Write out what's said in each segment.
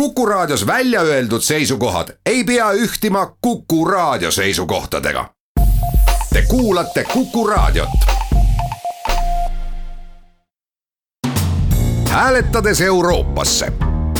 Kuku Raadios välja öeldud seisukohad ei pea ühtima Kuku Raadio seisukohtadega. Te kuulate Kuku Raadiot. hääletades Euroopasse.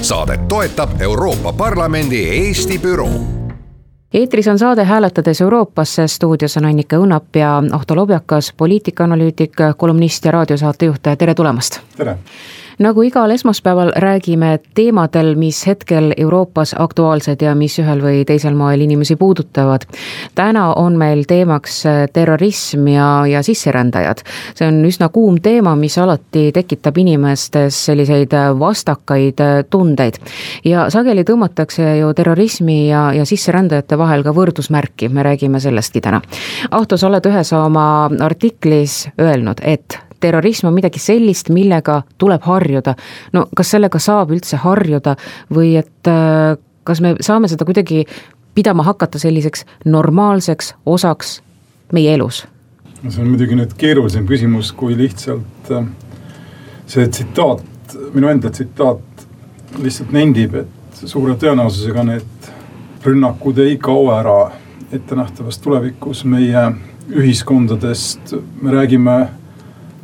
saadet toetab Euroopa Parlamendi Eesti büroo eetris on saade Hääletades Euroopasse, stuudios on Annika Õunap ja Ahto Lobjakas, poliitikaanalüütik, kolumnist ja raadiosaatejuht, tere tulemast! tere! Nagu igal esmaspäeval räägime teemadel, mis hetkel Euroopas aktuaalsed ja mis ühel või teisel moel inimesi puudutavad. täna on meil teemaks terrorism ja, ja sisserändajad. see on üsna kuum teema, mis alati tekitab inimestes selliseid vastakaid tundeid. ja sageli tõmmatakse ju terrorismi ja, ja sisserändajate vahel ka võrdusmärki, me räägime sellestki täna. Ahto, sa oled ühes oma artiklis öelnud, et terrorism on midagi sellist, millega tuleb harjuda. no kas sellega saab üldse harjuda või et äh, kas me saame seda kuidagi pidama hakata selliseks normaalseks osaks meie elus? no see on muidugi nüüd keerulisem küsimus, kui lihtsalt äh, see tsitaat, minu enda tsitaat lihtsalt nendib, et suure tõenäosusega need rünnakud ei kao ära ettenähtavas tulevikus meie ühiskondadest, me räägime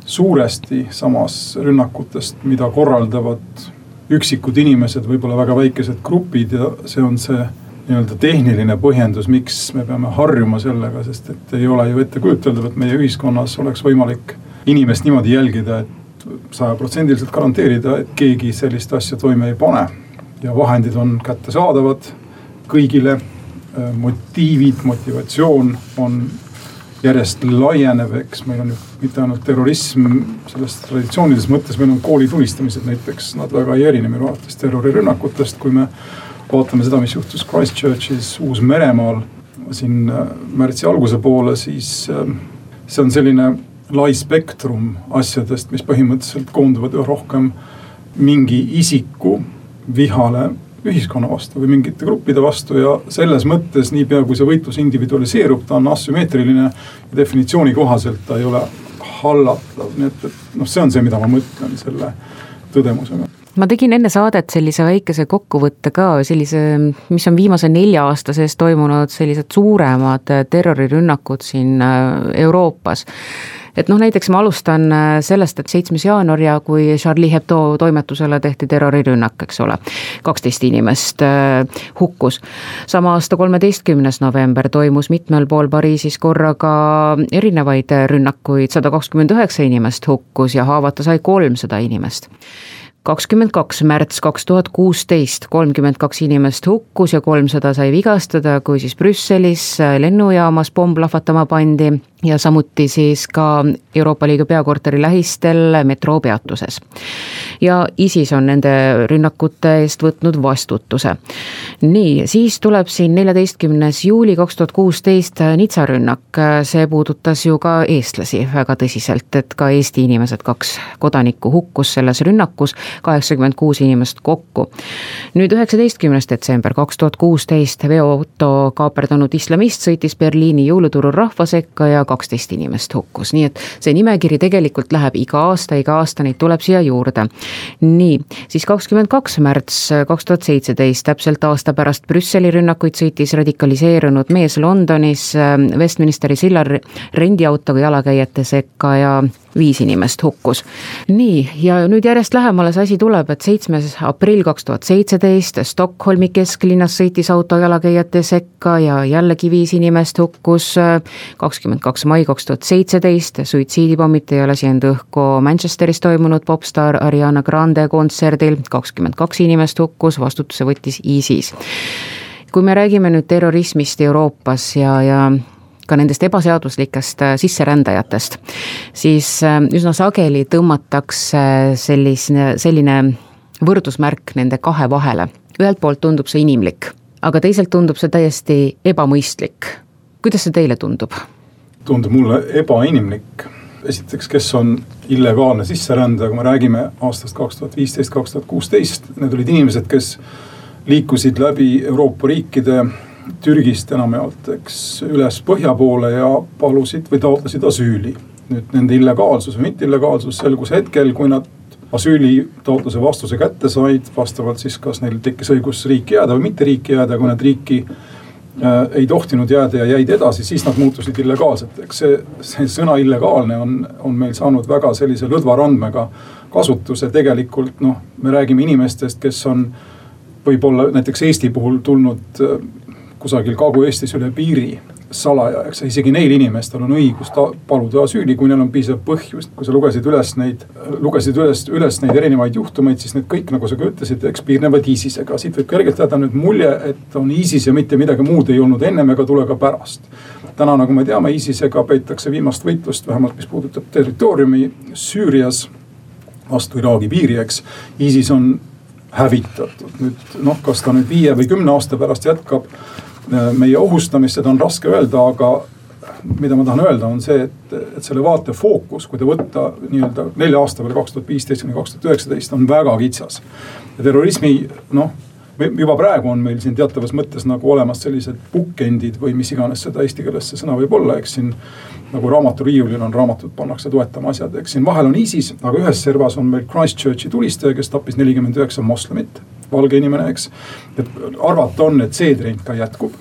suuresti samas rünnakutest, mida korraldavad üksikud inimesed, võib-olla väga väikesed grupid ja see on see nii-öelda tehniline põhjendus, miks me peame harjuma sellega, sest et ei ole ju ettekujuteldav, et meie ühiskonnas oleks võimalik inimest niimoodi jälgida, et sajaprotsendiliselt garanteerida, et keegi sellist asja toime ei pane. ja vahendid on kättesaadavad kõigile, motiivid, motivatsioon on järjest laienev, eks meil on ju mitte ainult terrorism selles traditsioonilises mõttes, meil on koolitulistamised näiteks, nad väga ei erine minu arvates terrorirünnakutest, kui me vaatame seda, mis juhtus Christchurchis Uus-Meremaal siin äh, märtsi alguse poole, siis äh, see on selline lai spektrum asjadest, mis põhimõtteliselt koonduvad üha rohkem mingi isiku vihale ühiskonna vastu või mingite gruppide vastu ja selles mõttes niipea kui see võitlus individualiseerub, ta on asümmeetriline. definitsiooni kohaselt ta ei ole hallatav, nii et, et noh, see on see, mida ma mõtlen selle tõdemusega. Ma tegin enne saadet sellise väikese kokkuvõtte ka sellise, mis on viimase nelja aasta sees toimunud sellised suuremad terrorirünnakud siin äh, Euroopas et noh, näiteks ma alustan äh, sellest, et seitsmes jaanuar ja kui Charlie Hebdo toimetusele tehti terrorirünnak, eks ole. kaksteist inimest äh, hukkus. sama aasta kolmeteistkümnes november toimus mitmel pool Pariisis korraga erinevaid rünnakuid, sada kakskümmend üheksa inimest hukkus ja haavata sai kolmsada inimest kakskümmend kaks märts kaks tuhat kuusteist, kolmkümmend kaks inimest hukkus ja kolmsada sai vigastada, kui siis Brüsselis lennujaamas pomm plahvatama pandi ja samuti siis ka Euroopa Liidu peakorteri lähistel metroopeatuses. ja ISIS on nende rünnakute eest võtnud vastutuse. nii, siis tuleb siin neljateistkümnes juuli kaks tuhat kuusteist Nitsa rünnak, see puudutas ju ka eestlasi väga tõsiselt, et ka Eesti inimesed, kaks kodanikku hukkus selles rünnakus, kaheksakümmend kuus inimest kokku. nüüd üheksateistkümnes detsember kaks tuhat kuusteist veoauto kaaperdanud islamist sõitis Berliini jõuluturul rahva sekka ja kaksteist inimest hukkus, nii et see nimekiri tegelikult läheb iga aasta, iga aasta neid tuleb siia juurde. nii, siis kakskümmend kaks märts kaks tuhat seitseteist, täpselt aasta pärast Brüsseli rünnakuid sõitis radikaliseerunud mees Londonis äh, Westminsteri sillal rendiautoga jalakäijate sekka ja viis inimest hukkus. nii, ja nüüd järjest lähemale see asi tuleb, et seitsmes aprill kaks tuhat seitseteist Stockholmi kesklinnas sõitis auto jalakäijate sekka ja jällegi viis inimest hukkus. kakskümmend kaks mai kaks tuhat seitseteist suitsiidipommitaja lasi end õhku Manchesteris toimunud popstaar Ariana Grande kontserdil, kakskümmend kaks inimest hukkus, vastutuse võttis ISIS kui me räägime nüüd terrorismist Euroopas ja, ja ka nendest ebaseaduslikest äh, sisserändajatest, siis äh, üsna sageli tõmmatakse selline, selline võrdusmärk nende kahe vahele. ühelt poolt tundub see inimlik, aga teiselt tundub see täiesti ebamõistlik. kuidas see teile tundub? tundub mulle ebainimlik. esiteks, kes on illegaalne sisserändaja, kui me räägime aastast kaks tuhat viisteist, kaks tuhat kuusteist, need olid inimesed, kes liikusid läbi Euroopa riikide Türgist enamjaolt, eks, üles põhja poole ja palusid või taotlesid asüüli. nüüd nende illegaalsus või mitte illegaalsus selgus hetkel, kui nad asüülitaotluse vastuse kätte said, vastavalt siis kas neil tekkis õigus riiki jääda või mitte riiki jääda, kui nad riiki äh, ei tohtinud jääda ja jäid edasi, siis nad muutusid illegaalseteks. see, see sõna illegaalne on, on meil saanud väga sellise lõdva randmega kasutuse, tegelikult noh, me räägime inimestest, kes on võib-olla näiteks Eesti puhul tulnud äh, kusagil Kagu-Eestis üle piiri salaja, eks isegi neil inimestel on õigus paluda asüüli, kui neil on piisav põhjus. kui sa lugesid üles neid, lugesid üles, üles neid erinevaid juhtumeid, siis need kõik, nagu sa ka ütlesid, eks piirnevad ISISega. siit võib kergelt jääda nüüd mulje, et on ISIS ja mitte midagi muud ei olnud ennem ega tule ka pärast. täna, nagu me teame, ISISega peetakse viimast võitlust, vähemalt mis puudutab territooriumi Süürias vastu Iraagi piiri, eks. ISIS on hävitatud, nüüd noh, kas ta nüüd viie või kümne aasta pärast jätkab meie ohustamist, seda on raske öelda, aga mida ma tahan öelda, on see, et, et selle vaate fookus, kui ta võtta nii-öelda nelja aasta peale, kaks tuhat viisteist kuni kaks tuhat üheksateist on väga kitsas. terrorismi noh, juba praegu on meil siin teatavas mõttes nagu olemas sellised bookend'id või mis iganes seda eesti keeles see sõna võib olla, eks siin. nagu raamaturiiulil on raamatud, pannakse toetama asjad, eks siin vahel on ISIS, aga ühes servas on meil Christchurchi tulistaja, kes tappis nelikümmend üheksa moslemit valge inimene, eks. et arvata on, et see trend ka jätkub.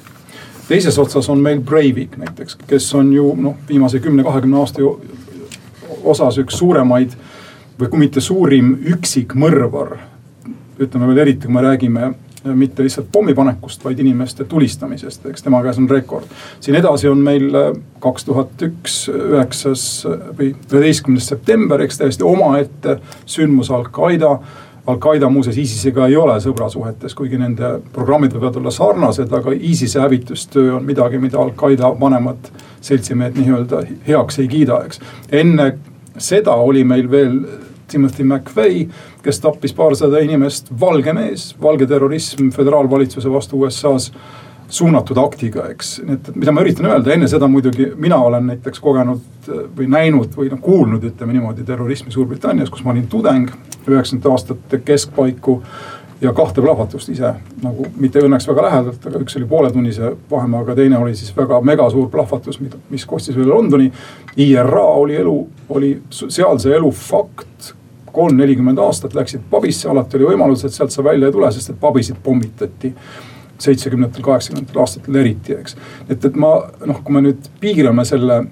teises otsas on meil Breivik näiteks, kes on ju noh, viimase kümne-kahekümne aasta osas üks suuremaid või kui mitte suurim üksikmõrvar. ütleme veel eriti, kui me räägime mitte lihtsalt pommipanekust, vaid inimeste tulistamisest, eks tema käes on rekord. siin edasi on meil äh, kaks tuhat üks, üheksas või üheteistkümnes september, eks täiesti omaette sündmus Al-Qaeda Al-Qaeda muuseas ISISega ei ole sõbrasuhetes, kuigi nende programmid võivad olla sarnased, aga ISISe hävitustöö on midagi, mida Al-Qaeda vanemad seltsimehed nii-öelda heaks ei kiida, eks. enne seda oli meil veel Timothy McVeigh, kes tappis paarsada inimest, valge mees, valge terrorism föderaalvalitsuse vastu USA-s suunatud aktiga, eks. nii et mida ma üritan öelda, enne seda muidugi mina olen näiteks kogenud äh, või näinud või noh kuulnud, ütleme niimoodi terrorismi Suurbritannias, kus ma olin tudeng üheksakümnendate aastate keskpaiku. ja kahte plahvatust ise nagu mitte õnneks väga lähedalt, aga üks oli pooletunnise vahemaaga, teine oli siis väga megasuur plahvatus, mis kostis üle Londoni. IRA oli elu, oli sealse elu fakt kolm, nelikümmend aastat läksid pabisse, alati oli võimalus, et sealt sa välja ei tule, sest et pabisid pommitati seitsmekümnendatel, kaheksakümnendatel aastatel eriti, eks. et, et ma noh, kui me nüüd piirame selle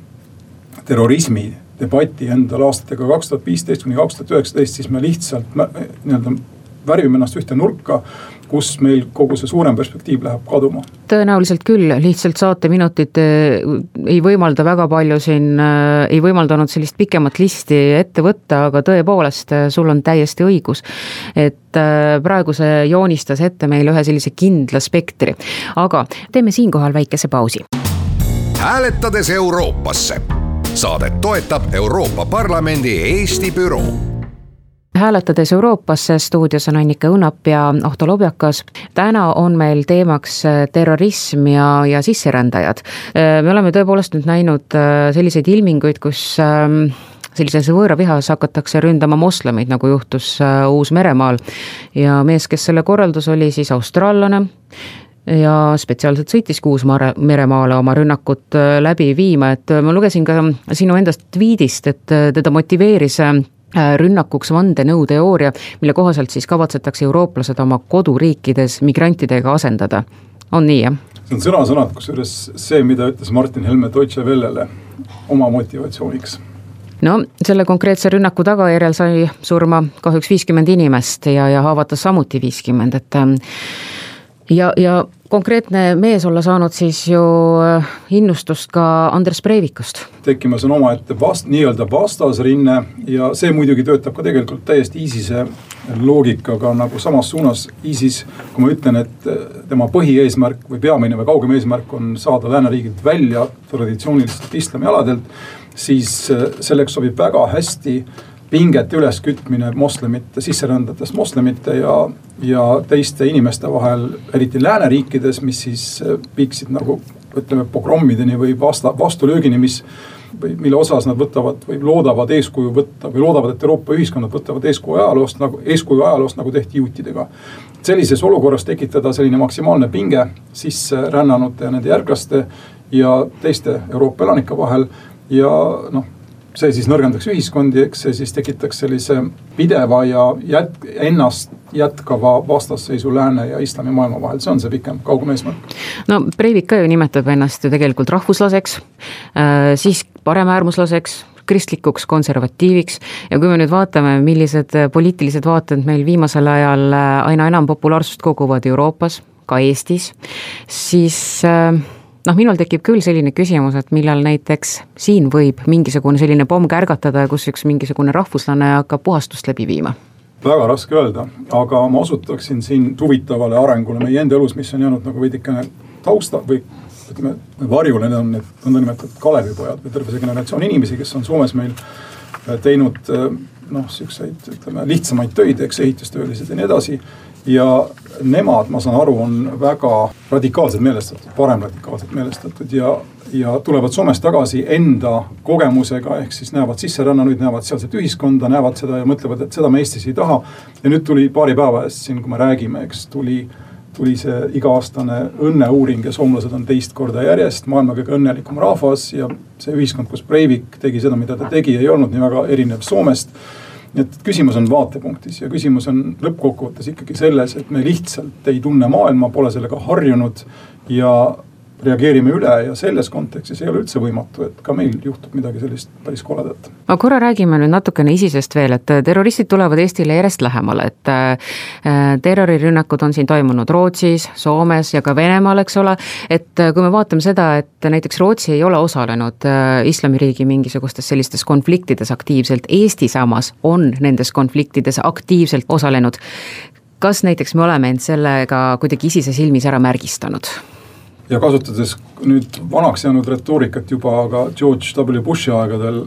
terrorismi debati endal aastatega kaks tuhat viisteist kuni kaks tuhat üheksateist, siis me lihtsalt nii-öelda värvime ennast ühte nurka kus meil kogu see suurem perspektiiv läheb kaduma? tõenäoliselt küll, lihtsalt saateminutid eh, ei võimalda väga palju siin, eh, ei võimaldanud sellist pikemat listi ette võtta, aga tõepoolest, eh, sul on täiesti õigus. et praegu see joonistas ette meile ühe sellise kindla spektri, aga teeme siinkohal väikese pausi. hääletades Euroopasse saadet toetab Euroopa Parlamendi Eesti büroo hääletades Euroopasse, stuudios on Annika Õunap ja Ahto Lobjakas. täna on meil teemaks äh, terrorism ja, ja sisserändajad. Äh, me oleme tõepoolest nüüd näinud äh, selliseid ilminguid, kus ähm, sellises võõravihas hakatakse ründama moslemeid, nagu juhtus Uus-Meremaal. ja mees, kes selle korraldas, oli siis austraallane ja spetsiaalselt sõitiski Uus-Meremaale oma rünnakut läbi viima, et ma lugesin ka sinu enda tweetist, et teda motiveeris rünnakuks vandenõuteooria, mille kohaselt siis kavatsetakse eurooplased oma koduriikides migrantidega asendada. on nii, jah? see on sõna-sõnalt, kusjuures see, mida ütles Martin Helme Deutsche Wellele oma motivatsiooniks no selle konkreetse rünnaku tagajärjel sai surma kahjuks viiskümmend inimest ja, ja haavatas samuti viiskümmend, et ja, ja konkreetne mees olla saanud siis ju äh, innustust ka Andres Breivikust. tekkimas on omaette vast-, nii-öelda vastasrinne ja see muidugi töötab ka tegelikult täiesti ISISe loogikaga nagu samas suunas. ISIS, kui ma ütlen, et äh, tema põhieesmärk või peamine või kaugem eesmärk on saada lääneriigilt välja traditsioonilistelt islamialadelt, siis äh, selleks sobib väga hästi pingete üleskütmine moslemite, sisserändajatest moslemite ja, ja teiste inimeste vahel, eriti lääneriikides, mis siis äh, viiksid nagu ütleme pogrommideni või vasta, vastulöögini, mis või mille osas nad võtavad või loodavad eeskuju võtta või loodavad, et Euroopa ühiskonnad võtavad eeskuju ajaloost nagu, eeskuju ajaloost nagu tehti juutidega. sellises olukorras tekitada selline maksimaalne pinge sisserännanute ja nende järglaste ja teiste Euroopa elanike vahel ja noh see siis nõrgendaks ühiskondi, eks see siis tekitaks sellise pideva ja jät-, ennast jätkava vastasseisu lääne ja islamimaailma vahel, see on see pikem, kaugem eesmärk. no Breivik ka ju nimetab ennast ju tegelikult rahvuslaseks äh,, siis paremäärmuslaseks kristlikuks konservatiiviks ja kui me nüüd vaatame, millised poliitilised vaated meil viimasel ajal aina enam populaarsust koguvad Euroopas, ka Eestis, siis äh, noh, minul tekib küll selline küsimus, et millal näiteks siin võib mingisugune selline pomm kärgatada, kus üks mingisugune rahvuslane hakkab puhastust läbi viima. Väga raske öelda, aga ma osutaksin siin huvitavale arengule meie enda elus, mis on jäänud nagu veidikene tausta või ütleme varjule, need on need nõndanimetatud Kalevipojad või terve see generatsioon inimesi, kes on Soomes meil äh, teinud äh, noh, siukseid ütleme lihtsamaid töid, eks ehitustöölised ja nii edasi ja nemad, ma saan aru, on väga radikaalselt meelestatud, paremradikaalselt meelestatud ja, ja tulevad Soomest tagasi enda kogemusega, ehk siis näevad sisserännanuid, näevad sealset ühiskonda, näevad seda ja mõtlevad, et seda me Eestis ei taha. ja nüüd tuli paari päeva eest siin, kui me räägime, eks tuli, tuli see iga-aastane õnneuuring ja soomlased on teist korda järjest maailma kõige õnnelikum rahvas ja see ühiskond, kus Breivik tegi seda, mida ta tegi, ei olnud nii väga erinev Soomest nii et küsimus on vaatepunktis ja küsimus on lõppkokkuvõttes ikkagi selles, et me lihtsalt ei tunne maailma, pole sellega harjunud ja reageerime üle ja selles kontekstis ei ole üldse võimatu, et ka meil juhtub midagi sellist päris koledat. aga korra räägime nüüd natukene ISISest veel, et terroristid tulevad Eestile järjest lähemale, et äh, terrorirünnakud on siin toimunud Rootsis, Soomes ja ka Venemaal, eks ole. et äh, kui me vaatame seda, et näiteks Rootsi ei ole osalenud äh, islamiriigi mingisugustes sellistes konfliktides aktiivselt, Eesti samas on nendes konfliktides aktiivselt osalenud. kas näiteks me oleme end sellega kuidagi ISISe silmis ära märgistanud? Ja kasutades nüüd vanaks jäänud retoorikat juba, aga George W Bushi aegadel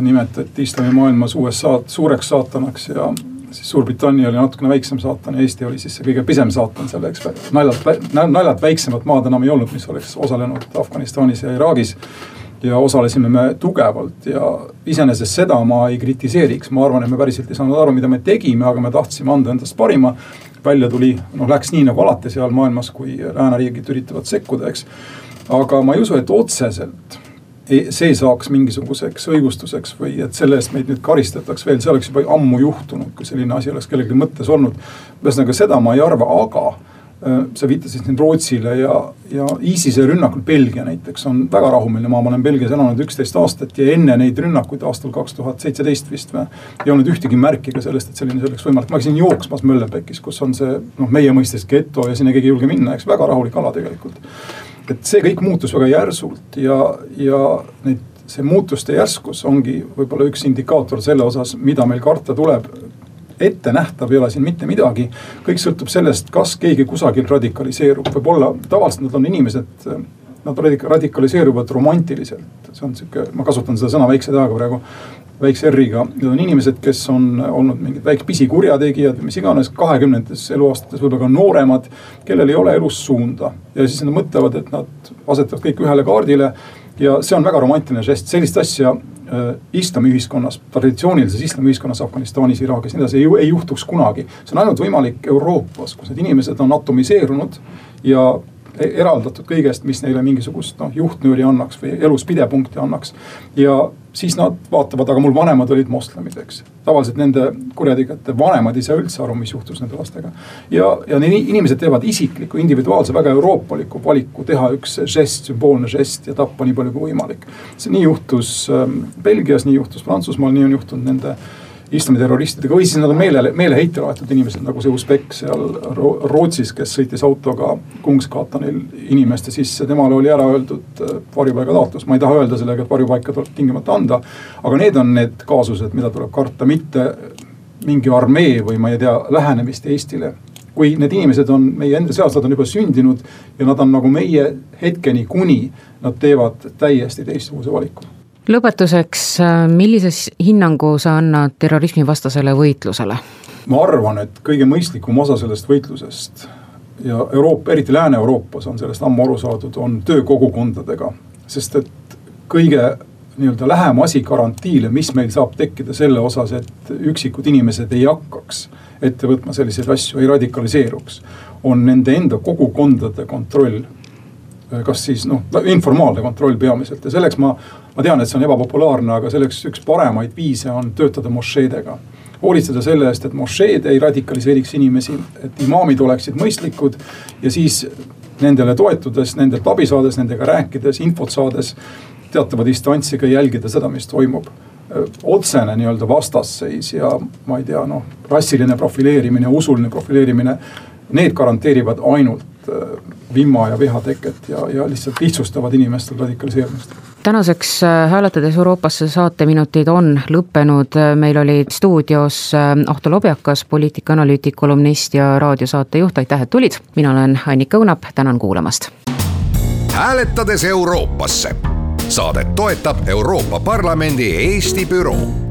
nimetati islamimaailmas USA-d suureks saatanaks ja siis Suurbritannia oli natukene väiksem saatan ja Eesti oli siis see kõige pisem saatan seal, eks. naljalt, naljalt väiksemat maad enam ei olnud, mis oleks osalenud Afganistanis ja Iraagis. Ja osalesime me tugevalt ja iseenesest seda ma ei kritiseeriks, ma arvan, et me päriselt ei saanud aru, mida me tegime, aga me tahtsime anda endast parima välja tuli, noh läks nii nagu alati seal maailmas, kui lääneriigid üritavad sekkuda, eks. aga ma ei usu, et otseselt see saaks mingisuguseks õigustuseks või et selle eest meid nüüd karistataks veel, see oleks juba ammu juhtunud, kui selline asi oleks kellelgi mõttes olnud. ühesõnaga seda ma ei arva, aga sa viitasid siin Rootsile ja, ja ISISe rünnakul Belgia näiteks on väga rahumeelne maa, ma olen Belgias elanud üksteist aastat ja enne neid rünnakuid aastal kaks tuhat seitseteist vist või. ei olnud ühtegi märki ka sellest, et selline asi oleks võimalik, ma käisin jooksmas Möllenbeckis, kus on see noh, meie mõistes geto ja sinna keegi ei julge minna, eks väga rahulik ala tegelikult. et see kõik muutus väga järsult ja, ja neid see muutuste järskus ongi võib-olla üks indikaator selle osas, mida meil karta tuleb ettenähtav ei ole siin mitte midagi. kõik sõltub sellest, kas keegi kusagil radikaliseerub, võib-olla tavaliselt nad on inimesed, nad radikaliseeruvad romantiliselt. see on sihuke, ma kasutan seda sõna väikse tähega praegu, väikse R-iga. Need on inimesed, kes on olnud mingid väike pisikurjategijad või mis iganes, kahekümnendates eluaastates võib-olla ka nooremad, kellel ei ole elus suunda. ja siis nad mõtlevad, et nad asetavad kõik ühele kaardile ja see on väga romantiline žest, sellist asja Äh, islamiühiskonnas, traditsioonilises islamiühiskonnas Afganistanis, Iraagis, nii edasi ei, ei juhtuks kunagi. see on ainult võimalik Euroopas, kus need inimesed on atomiseerunud ja eraldatud kõigest, mis neile mingisugust noh juhtnööri annaks või elus pidepunkti annaks. ja siis nad vaatavad, aga mul vanemad olid moslemid, eks. tavaliselt nende kurjategijate vanemad ei saa üldse aru, mis juhtus nende lastega. ja, ja need inimesed teevad isikliku, individuaalse, väga euroopaliku valiku teha üks žest, sümboolne žest ja tappa nii palju kui võimalik. see nii juhtus ähm, Belgias, nii juhtus Prantsusmaal, nii on juhtunud nende islamiterroristidega või siis nad on meele, meeleheitele aetud inimesed nagu see Usbek seal Rootsis, kes sõitis autoga Kungsgaatanil inimeste sisse, temale oli ära öeldud äh, varjupaigataotlus, ma ei taha öelda sellega, et varjupaika tuleb tingimata anda. aga need on need kaasused, mida tuleb karta, mitte mingi armee või ma ei tea, lähenemist Eestile kui need inimesed on meie enda seas, nad on juba sündinud ja nad on nagu meie hetkeni, kuni nad teevad täiesti teistsuguse valiku lõpetuseks, millise hinnangu sa annad terrorismivastasele võitlusele? ma arvan, et kõige mõistlikum osa sellest võitlusest ja Euroopa, eriti Lääne-Euroopas on sellest ammu aru saadud, on töö kogukondadega. sest et kõige nii-öelda lähem asi garantiile, mis meil saab tekkida selle osas, et üksikud inimesed ei hakkaks ette võtma selliseid asju, ei radikaliseeruks, on nende enda kogukondade kontroll kas siis noh, informaalne kontroll peamiselt ja selleks ma, ma tean, et see on ebapopulaarne, aga selleks üks paremaid viise on töötada mošeedega hoolitseda selle eest, et mošeed ei radikaliseeriks inimesi, et imaamid oleksid mõistlikud ja siis nendele toetudes, nendelt abi saades, nendega rääkides, infot saades, teatava distantsiga jälgida seda, mis toimub. otsene nii-öelda vastasseis ja ma ei tea, noh, rassiline profileerimine, usuline profileerimine, need garanteerivad ainult vimma ja viha teket ja, ja lihtsalt lihtsustavad inimestel radikaliseerumist. Tänaseks äh, hääletades Euroopasse saateminutid on lõppenud, meil olid stuudios äh, Ahto Lobjakas, poliitikaanalüütik, kolumnist ja raadiosaatejuht, aitäh, et tulid. mina olen Annika Õunap, tänan kuulamast. hääletades Euroopasse, saadet toetab Euroopa Parlamendi Eesti büroo